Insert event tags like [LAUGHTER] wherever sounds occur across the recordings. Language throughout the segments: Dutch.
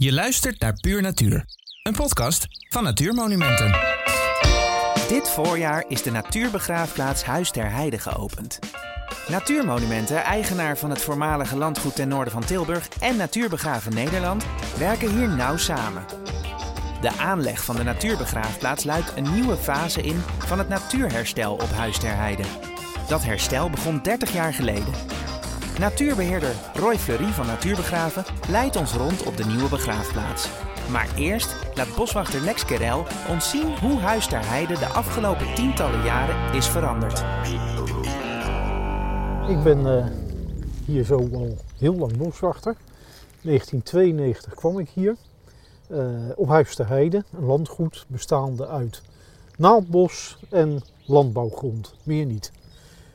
Je luistert naar Puur Natuur, een podcast van Natuurmonumenten. Dit voorjaar is de natuurbegraafplaats Huis ter Heide geopend. Natuurmonumenten, eigenaar van het voormalige landgoed ten noorden van Tilburg en Natuurbegraven Nederland, werken hier nauw samen. De aanleg van de natuurbegraafplaats luidt een nieuwe fase in van het natuurherstel op Huis ter Heide. Dat herstel begon 30 jaar geleden. Natuurbeheerder Roy Fleury van Natuurbegraven leidt ons rond op de nieuwe begraafplaats. Maar eerst laat boswachter Lex Kerel ons zien hoe Huis ter Heide de afgelopen tientallen jaren is veranderd. Ik ben eh, hier zo al heel lang boswachter. 1992 kwam ik hier eh, op Huis ter Heide, een landgoed bestaande uit naaldbos en landbouwgrond, meer niet.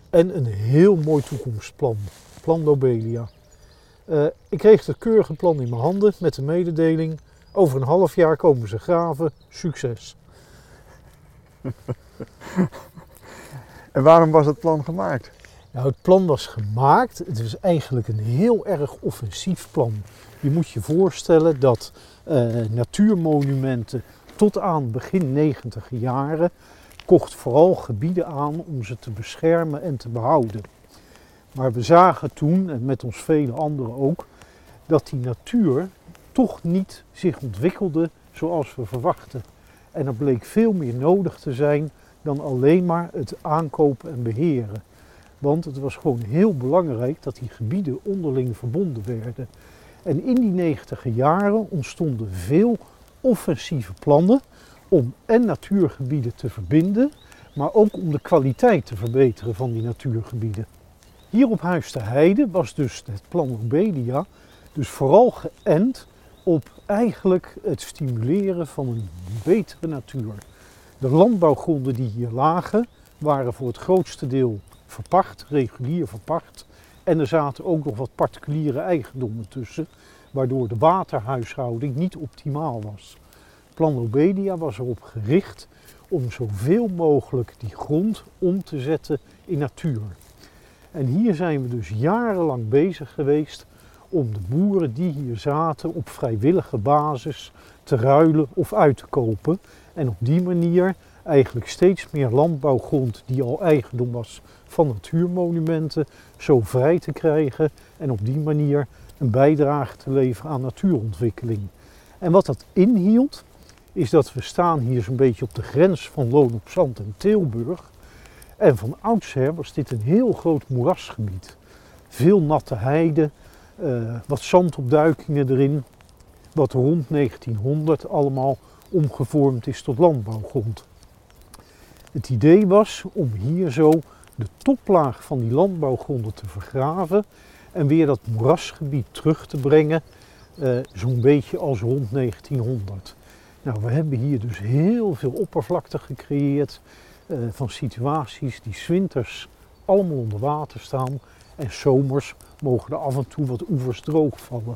En een heel mooi toekomstplan, Plan Lobelia. Eh, ik kreeg het keurige plan in mijn handen met de mededeling: over een half jaar komen ze graven, succes. [LAUGHS] En waarom was het plan gemaakt? Nou, het plan was gemaakt. Het is eigenlijk een heel erg offensief plan. Je moet je voorstellen dat eh, natuurmonumenten tot aan begin 90 jaren kocht vooral gebieden aan om ze te beschermen en te behouden. Maar we zagen toen, en met ons vele anderen ook, dat die natuur toch niet zich ontwikkelde zoals we verwachten. En er bleek veel meer nodig te zijn dan alleen maar het aankopen en beheren. Want het was gewoon heel belangrijk dat die gebieden onderling verbonden werden. En in die negentiger jaren ontstonden veel offensieve plannen om en natuurgebieden te verbinden, maar ook om de kwaliteit te verbeteren van die natuurgebieden. Hier op Huis te Heide was dus het plan Lobelia dus vooral geënt op eigenlijk het stimuleren van een betere natuur. De landbouwgronden die hier lagen waren voor het grootste deel verpacht, regulier verpacht. En er zaten ook nog wat particuliere eigendommen tussen, waardoor de waterhuishouding niet optimaal was. Plan Lobelia was erop gericht om zoveel mogelijk die grond om te zetten in natuur. En hier zijn we dus jarenlang bezig geweest om de boeren die hier zaten op vrijwillige basis te ruilen of uit te kopen. En op die manier eigenlijk steeds meer landbouwgrond die al eigendom was van natuurmonumenten zo vrij te krijgen en op die manier een bijdrage te leveren aan natuurontwikkeling. En wat dat inhield, is dat we staan hier zo'n beetje op de grens van Loon op Zand en Tilburg. En van oudsher was dit een heel groot moerasgebied. Veel natte heide, uh, wat zandopduikingen erin, wat rond 1900 allemaal omgevormd is tot landbouwgrond. Het idee was om hier zo de toplaag van die landbouwgronden te vergraven en weer dat moerasgebied terug te brengen, uh, zo'n beetje als rond 1900. Nou, we hebben hier dus heel veel oppervlakte gecreëerd uh, van situaties die zwinters allemaal onder water staan en zomers mogen er af en toe wat oevers droog vallen.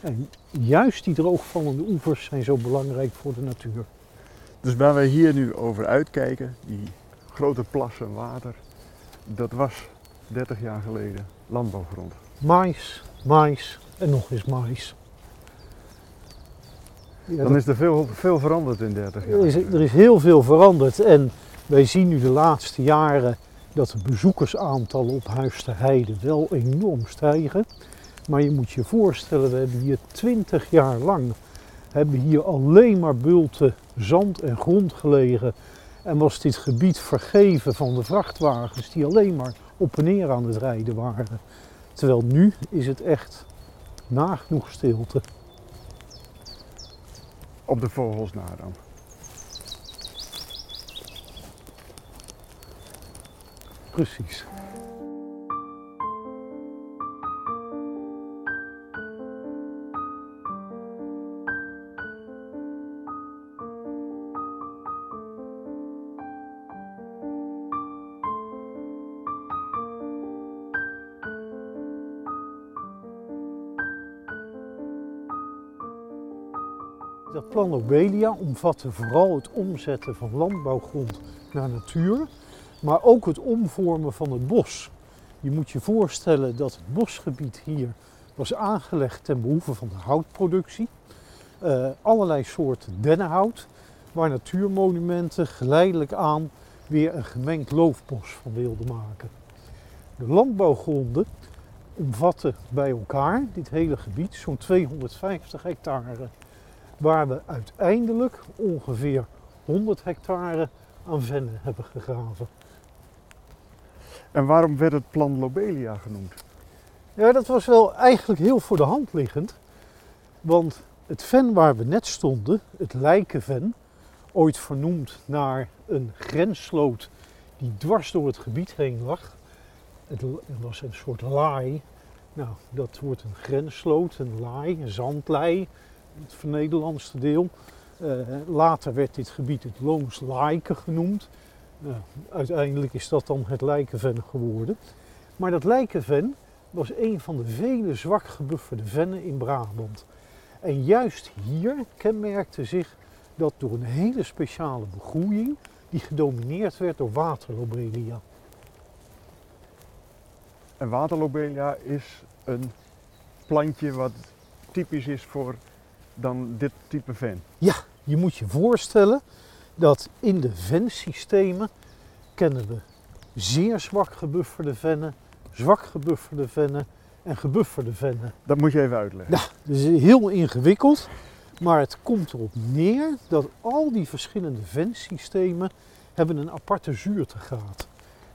En juist die droogvallende oevers zijn zo belangrijk voor de natuur. Dus waar wij hier nu over uitkijken, die grote plassen water, dat was 30 jaar geleden landbouwgrond. Mais, mais en nog eens mais. Ja, Dan is er veel, veel veranderd in 30 jaar. Er is, er is heel veel veranderd en wij zien nu de laatste jaren dat de bezoekersaantallen op Huis ter Heide wel enorm stijgen. Maar je moet je voorstellen, we hebben hier 20 jaar lang hebben hier alleen maar bulten zand en grond gelegen. En was dit gebied vergeven van de vrachtwagens die alleen maar op en neer aan het rijden waren. Terwijl nu is het echt nagenoeg stilte. Op de vogels. Precies. Dat plan Lobelia omvatte vooral het omzetten van landbouwgrond naar natuur, maar ook het omvormen van het bos. Je moet je voorstellen dat het bosgebied hier was aangelegd ten behoeve van de houtproductie. eh, allerlei soorten dennenhout, waar natuurmonumenten geleidelijk aan weer een gemengd loofbos van wilden maken. De landbouwgronden omvatten bij elkaar, dit hele gebied, zo'n 250 hectare, waar we uiteindelijk ongeveer 100 hectare aan vennen hebben gegraven. En waarom werd het plan Lobelia genoemd? Ja, dat was wel eigenlijk heel voor de hand liggend. Want het ven waar we net stonden, het Lijkenven, ooit vernoemd naar een grenssloot die dwars door het gebied heen lag. Het was een soort laai. Nou, dat wordt een grenssloot, een laai, een zandlei, het vernederlandste deel. Uh, later werd dit gebied het Loons Laaike genoemd. Uiteindelijk is dat dan het Lijkenven geworden. Maar dat Lijkenven was een van de vele zwak gebufferde vennen in Brabant. En juist hier kenmerkte zich dat door een hele speciale begroeiing die gedomineerd werd door waterlobelia. En waterlobelia is een plantje wat typisch is voor dan dit type ven. Ja, je moet je voorstellen dat in de vensystemen kennen we zeer zwak gebufferde vennen, zwak gebufferde vennen en gebufferde vennen. Dat moet je even uitleggen. Ja, dat is heel ingewikkeld, maar het komt erop neer dat al die verschillende vensystemen hebben een aparte zuurtegraad.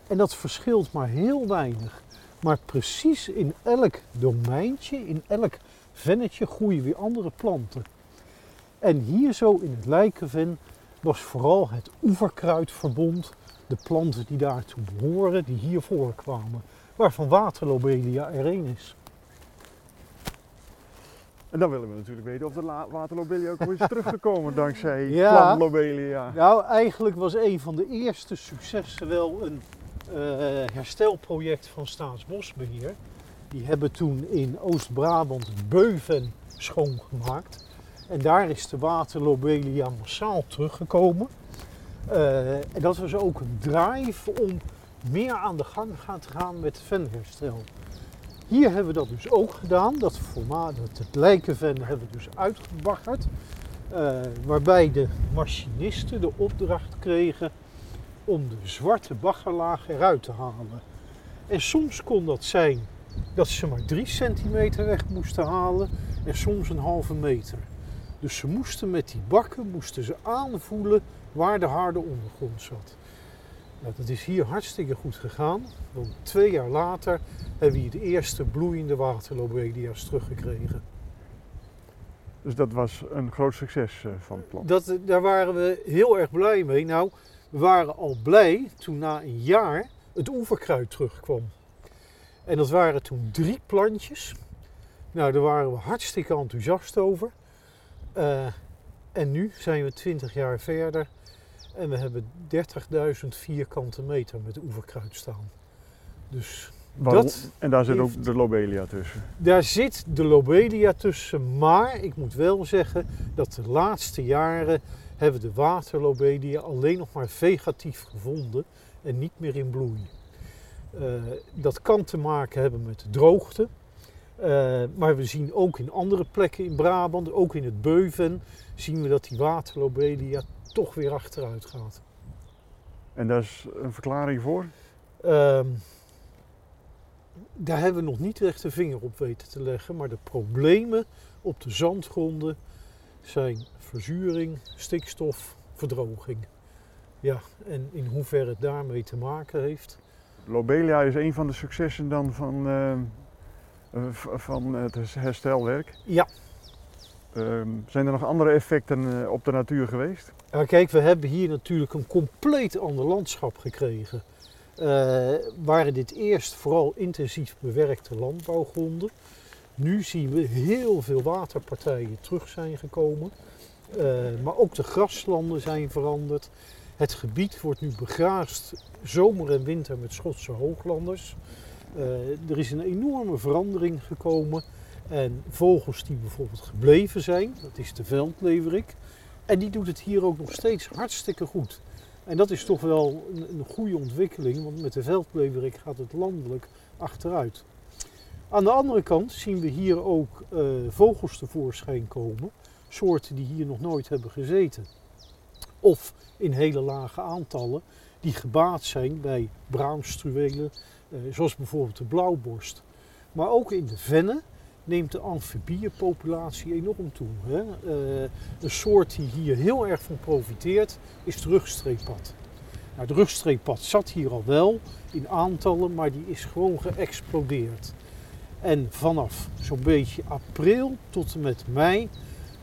En dat verschilt maar heel weinig. Maar precies in elk domeintje, in elk vennetje groeien weer andere planten. En hier zo in het Lijkenven was vooral het oeverkruidverbond, de planten die daartoe behoren, die hier voorkwamen. Waarvan waterlobelia er één is. En dan willen we natuurlijk weten of de waterlobelia ook weer is [LAUGHS] teruggekomen dankzij ja, lobelia. Nou, eigenlijk was een van de eerste successen wel een uh, herstelproject van Staatsbosbeheer. Die hebben toen in Oost-Brabant Beuven schoongemaakt. En daar is de waterlobelia massaal teruggekomen. Uh, en dat was ook een drive om meer aan de gang te gaan met venherstel. Hier hebben we dat dus ook gedaan. Dat formaat, het lijkenven hebben we dus uitgebaggerd. Uh, waarbij de machinisten de opdracht kregen om de zwarte baggerlaag eruit te halen. En soms kon dat zijn dat ze maar 3 centimeter weg moesten halen en soms een halve meter. Dus ze moesten met die bakken moesten ze aanvoelen waar de harde ondergrond zat. Nou, dat is hier hartstikke goed gegaan. Want twee jaar later hebben we hier de eerste bloeiende waterlobelia's teruggekregen. Dus dat was een groot succes uh, van het plan? Dat, daar waren we heel erg blij mee. Nou, we waren al blij toen na een jaar het oeverkruid terugkwam. En dat waren toen drie plantjes. Nou, daar waren we hartstikke enthousiast over. Uh, en nu zijn we 20 jaar verder en we hebben 30.000 vierkante meter met oeverkruid staan. Dus dat en daar zit ook de lobelia tussen? Daar zit de lobelia tussen, maar ik moet wel zeggen dat de laatste jaren hebben de waterlobelia alleen nog maar vegatief gevonden en niet meer in bloei. Uh, dat kan te maken hebben met de droogte. Uh, maar we zien ook in andere plekken in Brabant, ook in het Beuven, zien we dat die waterlobelia toch weer achteruit gaat. En daar is een verklaring voor? Um, daar hebben we nog niet echt de vinger op weten te leggen, maar de problemen op de zandgronden zijn verzuring, stikstof, verdroging. Ja, en in hoeverre het daarmee te maken heeft. Lobelia is een van de successen dan van, uh, van het herstelwerk. Ja, Um, zijn er nog andere effecten uh, op de natuur geweest? Ja, kijk, we hebben hier natuurlijk een compleet ander landschap gekregen. Uh, waren dit eerst vooral intensief bewerkte landbouwgronden. Nu zien we heel veel waterpartijen terug zijn gekomen. Uh, maar ook de graslanden zijn veranderd. Het gebied wordt nu begraasd zomer en winter met Schotse hooglanders. Er is een enorme verandering gekomen. En vogels die bijvoorbeeld gebleven zijn, dat is de veldleverik. En die doet het hier ook nog steeds hartstikke goed. En dat is toch wel een, goede ontwikkeling, want met de veldleverik gaat het landelijk achteruit. Aan de andere kant zien we hier ook uh, vogels tevoorschijn komen, soorten die hier nog nooit hebben gezeten. Of in hele lage aantallen die gebaat zijn bij braamstruwelen, eh, zoals bijvoorbeeld de blauwborst. Maar ook in de vennen neemt de amfibieënpopulatie enorm toe. Hè? Uh, een soort die hier heel erg van profiteert is het rugstreeppad. Nou, de rugstreeppad zat hier al wel in aantallen, maar die is gewoon geëxplodeerd. En vanaf zo'n beetje april tot en met mei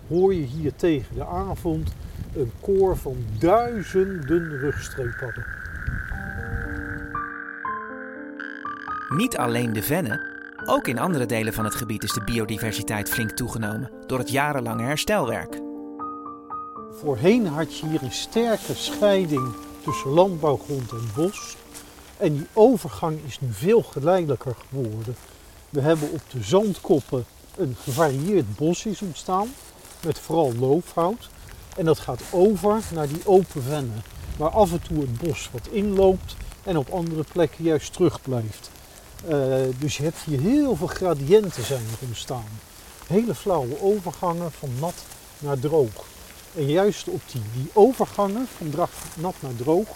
hoor je hier tegen de avond een koor van duizenden rugstreeppadden. Niet alleen de vennen, ook in andere delen van het gebied is de biodiversiteit flink toegenomen door het jarenlange herstelwerk. Voorheen had je hier een sterke scheiding tussen landbouwgrond en bos. En die overgang is nu veel geleidelijker geworden. We hebben op de zandkoppen een gevarieerd bos ontstaan, met vooral loofhout. En dat gaat over naar die open vennen, waar af en toe het bos wat inloopt en op andere plekken juist terugblijft. Uh, dus je hebt hier heel veel gradiënten zijn ontstaan. Hele flauwe overgangen van nat naar droog. En juist op die, die overgangen van nat naar droog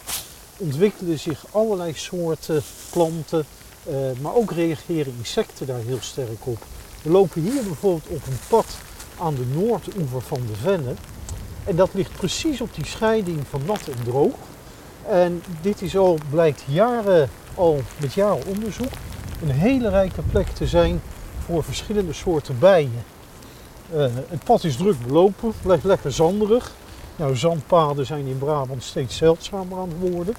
ontwikkelen zich allerlei soorten planten, uh, maar ook reageren insecten daar heel sterk op. We lopen hier bijvoorbeeld op een pad aan de noordoever van de Venne. En dat ligt precies op die scheiding van nat en droog. En dit is al, blijkt jaren al met jaren onderzoek een hele rijke plek te zijn voor verschillende soorten bijen. Uh, het pad is druk belopen, blijft lekker zanderig. Nou, zandpaden zijn in Brabant steeds zeldzamer aan het worden.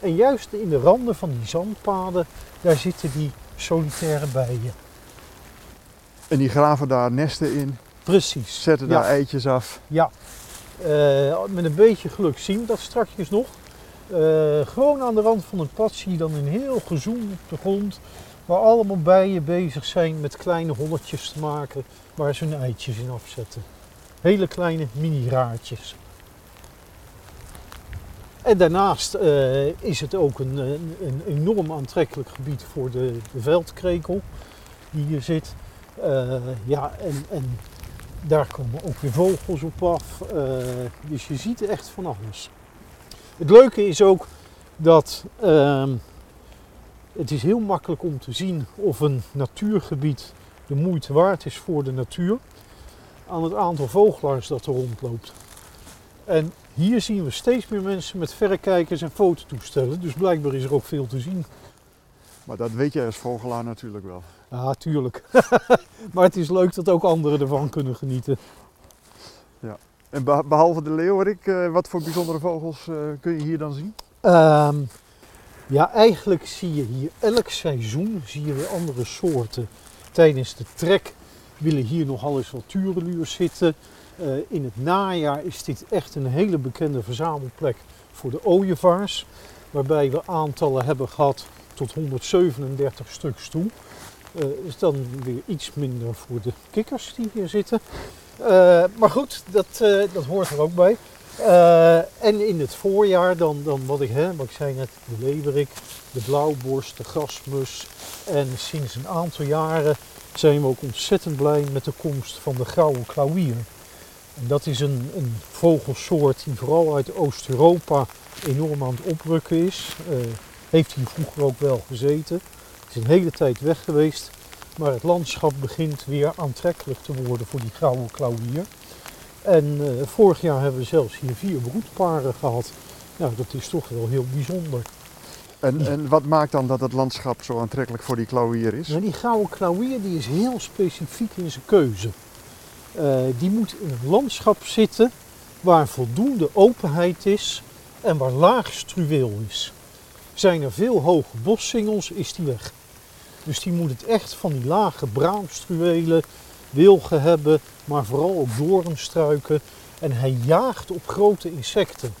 En juist in de randen van die zandpaden, daar zitten die solitaire bijen. En die graven daar nesten in? Precies. Zetten daar eitjes af? Ja. Uh, met een beetje geluk zien we dat straks nog. Uh, gewoon aan de rand van het pad zie je dan een heel gezoem op de grond. Waar allemaal bijen bezig zijn met kleine holletjes te maken waar ze hun eitjes in afzetten. Hele kleine mini-raadjes. En daarnaast uh, is het ook een, een, enorm aantrekkelijk gebied voor de, de veldkrekel die hier zit. Uh, ja, en, en, daar komen ook weer vogels op af. Uh, dus je ziet echt van alles. Het leuke is ook dat ehm, het is heel makkelijk om te zien of een natuurgebied de moeite waard is voor de natuur aan het aantal vogelaars dat er rondloopt. En hier zien we steeds meer mensen met verrekijkers en fototoestellen, dus blijkbaar is er ook veel te zien. Maar dat weet jij als vogelaar natuurlijk wel. Ja, tuurlijk. [LAUGHS] maar het is leuk dat ook anderen ervan kunnen genieten. Ja. En behalve de leeuwerik, eh, wat voor bijzondere vogels eh, kun je hier dan zien? Um, ja, eigenlijk zie je hier elk seizoen zie je weer andere soorten. Tijdens de trek willen hier nogal eens wat tureluurs zitten. Uh, in het najaar is dit echt een hele bekende verzamelplek voor de ooievaars. Waarbij we aantallen hebben gehad tot 137 stuks toe. Uh, is dan weer iets minder voor de kikkers die hier zitten. Uh, maar goed, dat, dat hoort er ook bij. Uh, en in het voorjaar dan, dan wat, ik, hè, wat ik zei net, de leeuwerik, de blauwborst, de grasmus. En sinds een aantal jaren zijn we ook ontzettend blij met de komst van de grauwe klauwier. En dat is een, een vogelsoort die vooral uit Oost-Europa enorm aan het oprukken is. Uh, heeft hier vroeger ook wel gezeten. Het is een hele tijd weg geweest. Maar het landschap begint weer aantrekkelijk te worden voor die grauwe klauwier. En uh, vorig jaar hebben we zelfs hier vier broedparen gehad. Nou, dat is toch wel heel bijzonder. En, en wat maakt dan dat het landschap zo aantrekkelijk voor die klauwier is? Nou, die gouden klauwier die is heel specifiek in zijn keuze. Uh, die moet in een landschap zitten waar voldoende openheid is en waar laag struweel is. Zijn er veel hoge bossingels, is die weg. Dus die moet het echt van die lage braamstruwelen, wilgen hebben, maar vooral ook doornstruiken. En hij jaagt op grote insecten.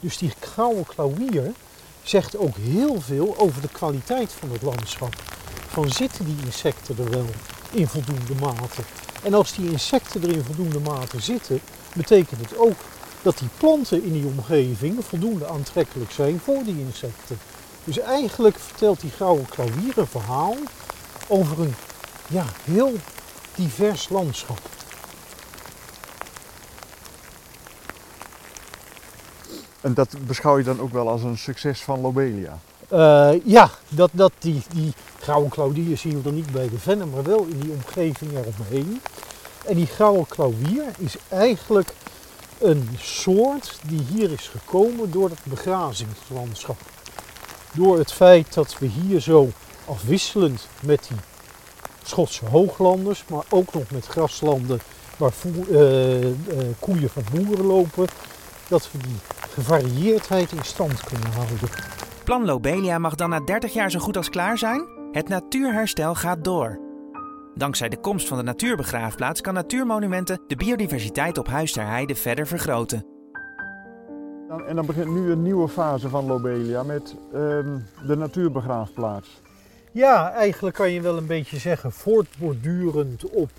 Dus die gouden klauwier zegt ook heel veel over de kwaliteit van het landschap. Van zitten die insecten er wel in voldoende mate? En als die insecten er in voldoende mate zitten, betekent het ook dat die planten in die omgeving voldoende aantrekkelijk zijn voor die insecten. Dus eigenlijk vertelt die gouden klauwier een verhaal over een ja, heel divers landschap. En dat beschouw je dan ook wel als een succes van Lobelia? Eh, ja, dat, dat die, die grauwe klauwier zien we dan niet bij de Vennen, maar wel in die omgeving eromheen. En die grauwe klauwier is eigenlijk een soort die hier is gekomen door het begrazingslandschap. Door het feit dat we hier zo afwisselend met die Schotse hooglanders, maar ook nog met graslanden waar voer, uh, uh, koeien van boeren lopen, dat we die gevarieerdheid in stand kunnen houden. Plan Lobelia mag dan na 30 jaar zo goed als klaar zijn? Het natuurherstel gaat door. Dankzij de komst van de natuurbegraafplaats kan Natuurmonumenten de biodiversiteit op Huis ter Heide verder vergroten. En dan begint nu een nieuwe fase van Lobelia met um, de natuurbegraafplaats. Ja, eigenlijk kan je wel een beetje zeggen voortbordurend op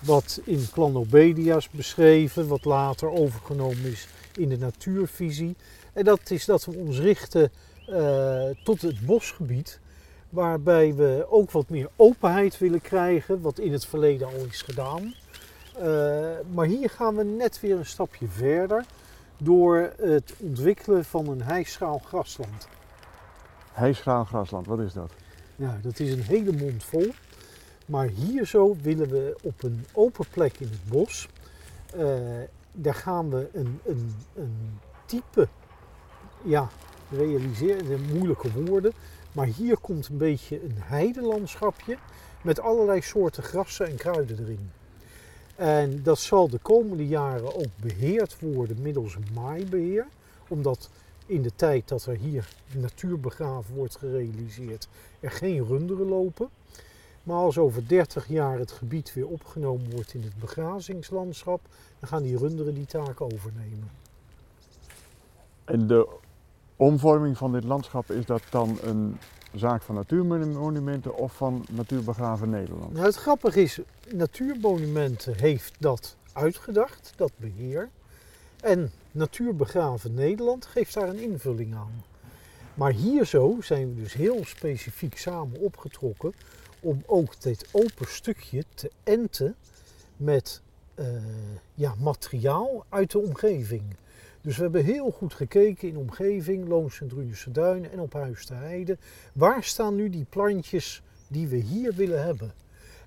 wat in Plan Lobelia is beschreven, wat later overgenomen is in de natuurvisie. En dat is dat we ons richten uh, tot het bosgebied waarbij we ook wat meer openheid willen krijgen, wat in het verleden al is gedaan. Uh, maar hier gaan we net weer een stapje verder door het ontwikkelen van een hijschaal grasland. Hijschaal grasland, wat is dat? Nou, dat is een hele mond vol. Maar hier zo willen we op een open plek in het bos, uh, daar gaan we een, een, een type, ja, realiseren, moeilijke woorden, maar hier komt een beetje een heidelandschapje met allerlei soorten grassen en kruiden erin. En dat zal de komende jaren ook beheerd worden middels maaibeheer. Omdat in de tijd dat er hier natuurbegraven wordt gerealiseerd, er geen runderen lopen. Maar als over 30 jaar het gebied weer opgenomen wordt in het begrazingslandschap, dan gaan die runderen die taak overnemen. En de omvorming van dit landschap, is dat dan een zaak van Natuurmonumenten of van Natuurbegraven Nederland? Nou, het grappige is, Natuurmonumenten heeft dat uitgedacht, dat beheer. En Natuurbegraven Nederland geeft daar een invulling aan. Maar hier zo zijn we dus heel specifiek samen opgetrokken om ook dit open stukje te enten met uh, ja, materiaal uit de omgeving. Dus we hebben heel goed gekeken in de omgeving, Loons en Duinen en op Huis te Heide. Waar staan nu die plantjes die we hier willen hebben?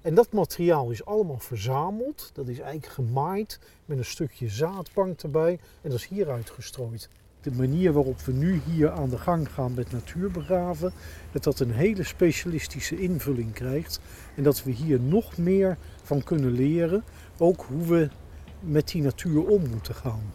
En dat materiaal is allemaal verzameld. Dat is eigenlijk gemaaid met een stukje zaadbank erbij. En dat is hier uitgestrooid. De manier waarop we nu hier aan de gang gaan met natuurbegraven, dat dat een hele specialistische invulling krijgt. En dat we hier nog meer van kunnen leren. Ook hoe we met die natuur om moeten gaan.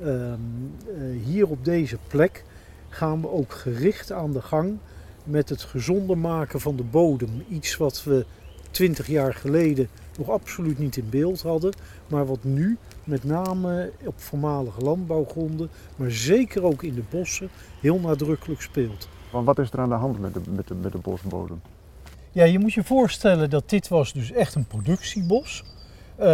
Ehm, eh, hier op deze plek gaan we ook gericht aan de gang met het gezonder maken van de bodem. Iets wat we 20 jaar geleden nog absoluut niet in beeld hadden, maar wat nu met name op voormalige landbouwgronden, maar zeker ook in de bossen, heel nadrukkelijk speelt. Want wat is er aan de hand met de, met de, met de bosbodem? Ja, je moet je voorstellen dat dit was dus echt een productiebos. Uh,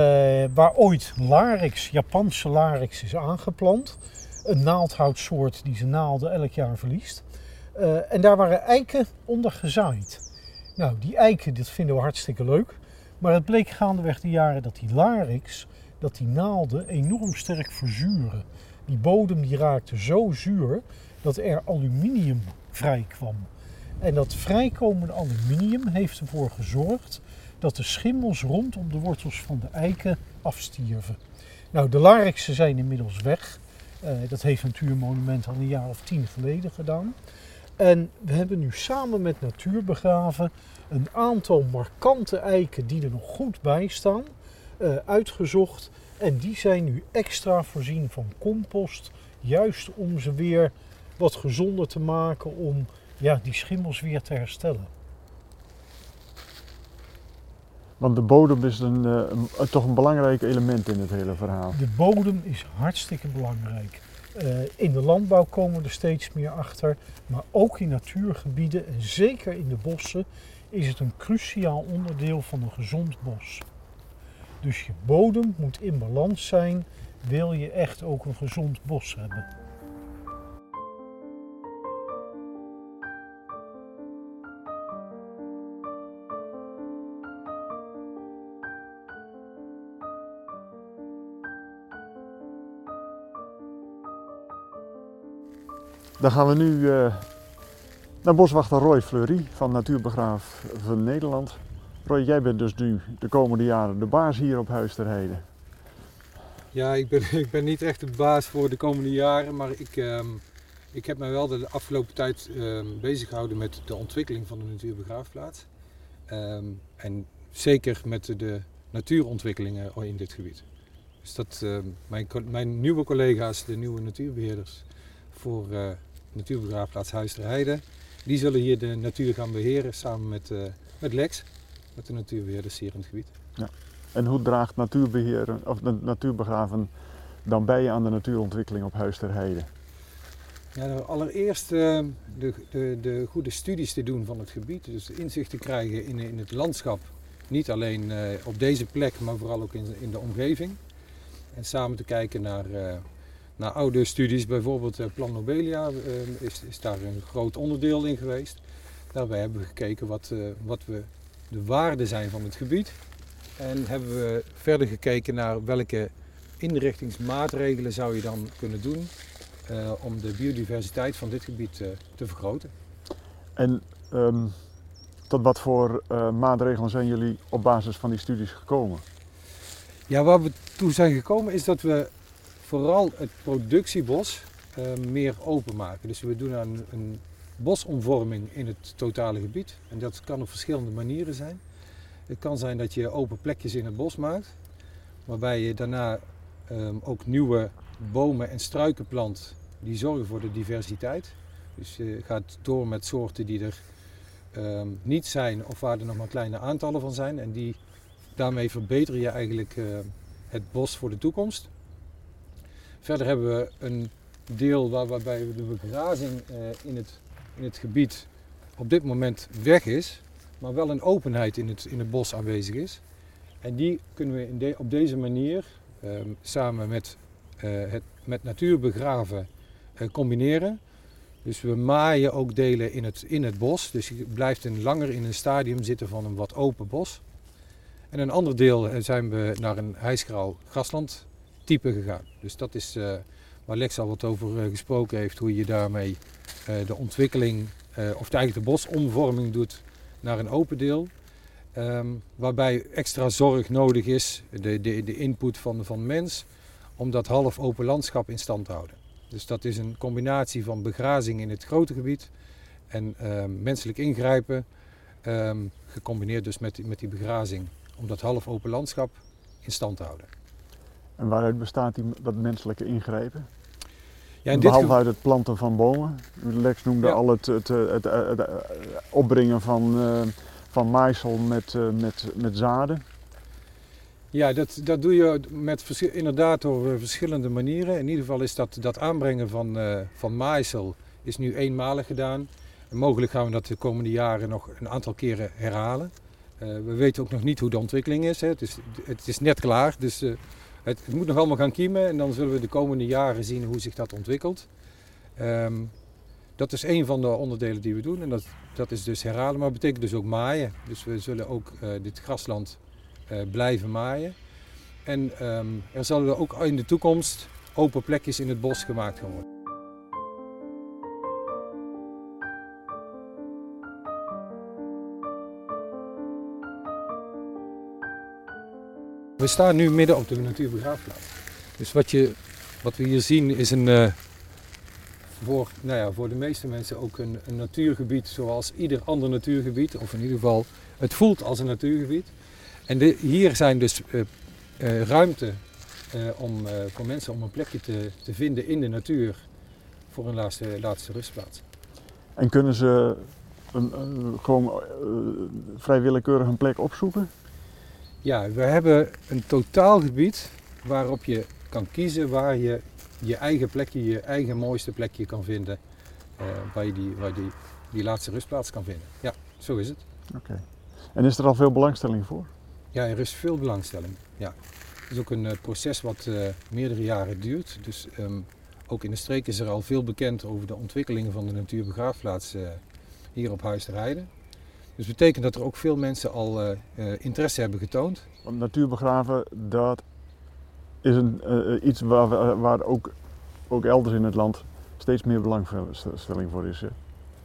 waar ooit larix, Japanse larix, is aangeplant. Een naaldhoutsoort die zijn naalden elk jaar verliest. Uh, en daar waren eiken onder gezaaid. Nou, die eiken, dat vinden we hartstikke leuk. Maar het bleek gaandeweg de jaren dat die larix, dat die naalden enorm sterk verzuren. Die bodem die raakte zo zuur dat er aluminium vrij kwam. En dat vrijkomende aluminium heeft ervoor gezorgd dat de schimmels rondom de wortels van de eiken afstierven. Nou, de larixen zijn inmiddels weg. Uh, dat heeft Natuurmonument al een jaar of tien geleden gedaan. En we hebben nu samen met Natuurbegraven een aantal markante eiken die er nog goed bij staan, uh, uitgezocht. En die zijn nu extra voorzien van compost, juist om ze weer wat gezonder te maken, om ja, die schimmels weer te herstellen. Want de bodem is een, uh, toch een belangrijk element in het hele verhaal. De bodem is hartstikke belangrijk. Uh, in de landbouw komen we er steeds meer achter, maar ook in natuurgebieden en zeker in de bossen is het een cruciaal onderdeel van een gezond bos. Dus je bodem moet in balans zijn, wil je echt ook een gezond bos hebben. Dan gaan we nu eh, naar boswachter Roy Fleury van Natuurbegraaf van Nederland. Roy, jij bent dus nu de komende jaren de baas hier op Huis ter Heide. Ja, ik ben, [LAUGHS] ik ben niet echt de baas voor de komende jaren, maar ik, ehm, ik heb mij wel de afgelopen tijd ehm, bezig gehouden met de ontwikkeling van de natuurbegraafplaats. Ehm, en zeker met de, natuurontwikkelingen in dit gebied. Dus dat, ehm, mijn, mijn nieuwe collega's, de nieuwe natuurbeheerders voor eh natuurbegraafplaats Huis ter Heide, die zullen hier de natuur gaan beheren samen met, eh, met Lex, met de natuurbeheerders hier in het gebied. En hoe draagt natuurbeheer of natuurbegraven dan bij aan de natuurontwikkeling op Huis ter Heide? Ja, nou, allereerst eh, de, de, de goede studies te doen van het gebied. Dus inzicht te krijgen in, in het landschap. Niet alleen op deze plek, maar vooral ook in, in de omgeving. En samen te kijken naar, naar oude studies. Bijvoorbeeld eh, Plan Nobelia eh, is, is daar een groot onderdeel in geweest. Daarbij hebben we gekeken wat, eh, wat we, de waarden zijn van het gebied. En hebben we verder gekeken naar welke inrichtingsmaatregelen zou je dan kunnen doen eh, om de biodiversiteit van dit gebied te vergroten. En ehm, tot wat voor maatregelen zijn jullie op basis van die studies gekomen? Ja, waar we toe zijn gekomen is dat we vooral het productiebos eh, meer openmaken. Dus we doen een bosomvorming in het totale gebied. En dat kan op verschillende manieren zijn. Het kan zijn dat je open plekjes in het bos maakt, waarbij je daarna ehm, ook nieuwe bomen en struiken plant die zorgen voor de diversiteit. Dus je gaat door met soorten die er ehm, niet zijn of waar er nog maar kleine aantallen van zijn. En die, daarmee verbeter je eigenlijk eh, het bos voor de toekomst. Verder hebben we een deel waar, waarbij de begrazing eh, in, het, in het gebied op dit moment weg is, maar wel een openheid in het, in het bos aanwezig is. En die kunnen we in op deze manier ehm, samen met, eh, het met natuurbegraven eh, combineren. Dus we maaien ook delen in het, in het bos. Dus je blijft een langer in een stadium zitten van een wat open bos. En een ander deel eh, zijn we naar een hijsgraal grasland type gegaan. Dus dat is eh, waar Lex al wat over eh, gesproken heeft, hoe je daarmee eh, de ontwikkeling, of eigenlijk de bosomvorming doet naar een open deel. Ehm, waarbij extra zorg nodig is, de, de, de input van, van mens, om dat half open landschap in stand te houden. Dus dat is een combinatie van begrazing in het grote gebied en ehm, menselijk ingrijpen, ehm, gecombineerd dus met, met die begrazing, om dat half open landschap in stand te houden. En waaruit bestaat die, dat menselijke ingrijpen? Ja, in Behalve uit het planten van bomen. Lex noemde Ja. al het, het, het, het, het, opbrengen van, eh, van maaisel met, eh, met, met zaden. Ja, dat, dat doe je met, inderdaad door eh, verschillende manieren. In ieder geval is dat, dat aanbrengen van, eh van maaisel is nu eenmalig gedaan. En mogelijk gaan we dat de komende jaren nog een aantal keren herhalen. We weten ook nog niet hoe de ontwikkeling is. Hè. Het, is het is net klaar, dus het, moet nog allemaal gaan kiemen. En dan zullen we de komende jaren zien hoe zich dat ontwikkelt. Ehm, dat is een van de onderdelen die we doen. En dat, dat is dus herhalen, maar betekent dus ook maaien. Dus we zullen ook eh, dit grasland eh, blijven maaien. En ehm, er zullen ook in de toekomst open plekjes in het bos gemaakt gaan worden. We staan nu midden op de natuurbegraafplaats. Dus wat, je, wat we hier zien is een, eh, voor, nou ja, voor de meeste mensen ook een, een natuurgebied zoals ieder ander natuurgebied. Of in ieder geval, het voelt als een natuurgebied. En hier zijn dus eh, eh, ruimte om, voor mensen om een plekje te, te vinden in de natuur voor hun laatste, laatste rustplaats. En kunnen ze een, een- gewoon eh, vrij willekeurig een plek opzoeken? Ja, we hebben een totaalgebied waarop je kan kiezen waar je je eigen plekje, je eigen mooiste plekje kan vinden. eh, waar je, die, waar die, die laatste rustplaats kan vinden. Ja, zo is het. Oké. En is er al veel belangstelling voor? Ja, er is veel belangstelling. Ja. Het is ook een eh, proces wat eh, meerdere jaren duurt. Dus ehm, ook in de streek is er al veel bekend over de ontwikkelingen van de natuurbegraafplaats hier op Huis Heide. Dus dat betekent dat er ook veel mensen al eh, eh, interesse hebben getoond. Want natuurbegraven, dat is een, eh, iets waar, waar ook, ook elders in het land steeds meer belangstelling voor is. Hè?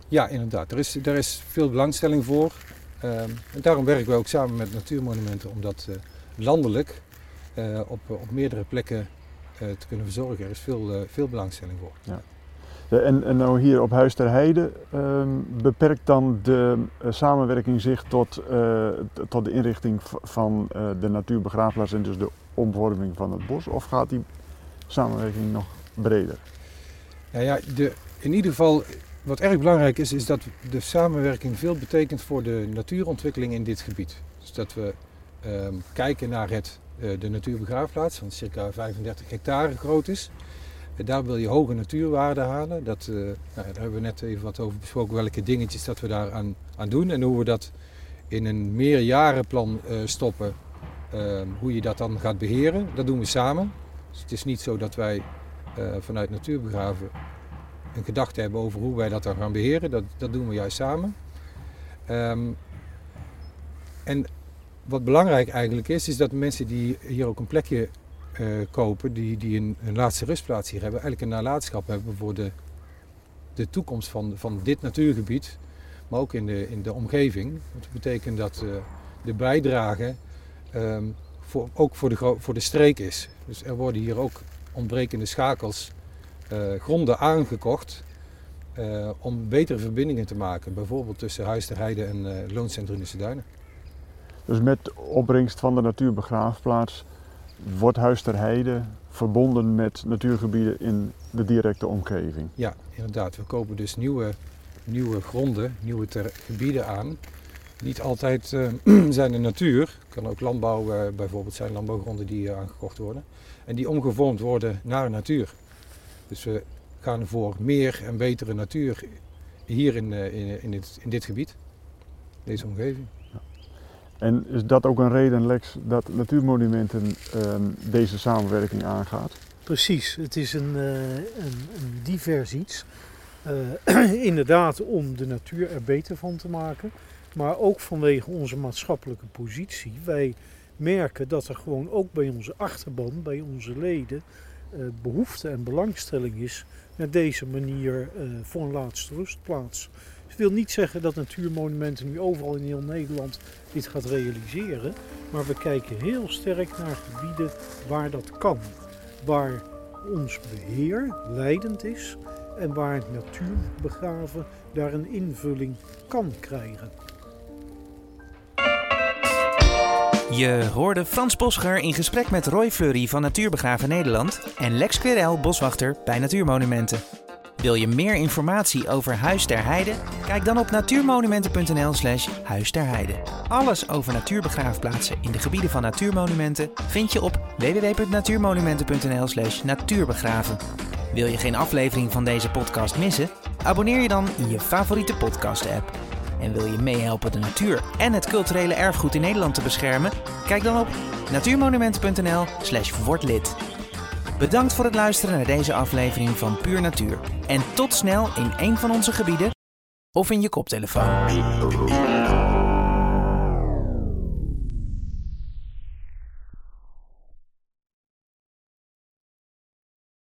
Ja, inderdaad. Er is, er is veel belangstelling voor. Ehm, en daarom werken we ook samen met Natuurmonumenten om dat landelijk op, op meerdere plekken te kunnen verzorgen. Er is veel, veel belangstelling voor. Ja. En, en nou hier op Huis ter Heide, ehm, beperkt dan de samenwerking zich tot, tot de inrichting van de natuurbegraafplaats en dus de omvorming van het bos? Of gaat die samenwerking nog breder? Nou ja, de, in ieder geval wat erg belangrijk is, is dat de samenwerking veel betekent voor de natuurontwikkeling in dit gebied. Dus dat we ehm, kijken naar het, de natuurbegraafplaats, van circa 35 hectare groot is. Uh, daar wil je hoge natuurwaarden halen. Dat, uh, nou, daar hebben we net even wat over besproken, welke dingetjes dat we daar aan, aan doen en hoe we dat in een meerjarenplan stoppen. Ehm, hoe je dat dan gaat beheren, dat doen we samen. Dus het is niet zo dat wij vanuit natuurbegraven een gedachte hebben over hoe wij dat dan gaan beheren. Dat, dat doen we juist samen. Ehm, en wat belangrijk eigenlijk is, is dat mensen die hier ook een plekje uh, kopen, die, die een, een, laatste rustplaats hier hebben, eigenlijk een nalatenschap hebben voor de, de toekomst van, van dit natuurgebied, maar ook in de, in de omgeving. Dat betekent dat uh, de bijdrage um, voor, ook voor de, voor de streek is. Dus er worden hier ook ontbrekende schakels uh, gronden aangekocht om betere verbindingen te maken. Bijvoorbeeld tussen Huis ter Heide en uh, Looncentrum Duinen. Dus met opbrengst van de natuurbegraafplaats wordt Huis ter Heide verbonden met natuurgebieden in de directe omgeving? Ja, inderdaad. We kopen dus nieuwe, nieuwe gronden, nieuwe gebieden aan. Niet altijd [CLEARS THROAT] zijn de natuur. Het kan ook landbouw bijvoorbeeld zijn, landbouwgronden die aangekocht worden. En die omgevormd worden naar natuur. Dus we gaan voor meer en betere natuur hier in, eh, in, in, dit, in dit gebied, deze omgeving. En is dat ook een reden, Lex, dat Natuurmonumenten ehm, deze samenwerking aangaat? Precies, het is een, uh, een, divers iets. Uh, [CLEARS THROAT] inderdaad om de natuur er beter van te maken, maar ook vanwege onze maatschappelijke positie. Wij merken dat er gewoon ook bij onze achterban, bij onze leden, eh, behoefte en belangstelling is naar deze manier eh, voor een laatste rustplaats. Wil niet zeggen dat Natuurmonumenten nu overal in heel Nederland dit gaat realiseren, maar we kijken heel sterk naar gebieden waar dat kan, waar ons beheer leidend is en waar natuurbegraven daar een invulling kan krijgen. Je hoorde Frans Bosger in gesprek met Roy Fleury van Natuurbegraven Nederland en Lex Querel, boswachter bij Natuurmonumenten. Wil je meer informatie over Huis ter Heide? Kijk dan op natuurmonumenten.nl slash Huis ter Heide. Alles over natuurbegraafplaatsen in de gebieden van Natuurmonumenten vind je op www.natuurmonumenten.nl slash natuurbegraven. Wil je geen aflevering van deze podcast missen? Abonneer je dan in je favoriete podcast-app. En wil je meehelpen de natuur en het culturele erfgoed in Nederland te beschermen? Kijk dan op natuurmonumenten.nl/slash wordlid. Bedankt voor het luisteren naar deze aflevering van Puur Natuur. En tot snel in een van onze gebieden of in je koptelefoon.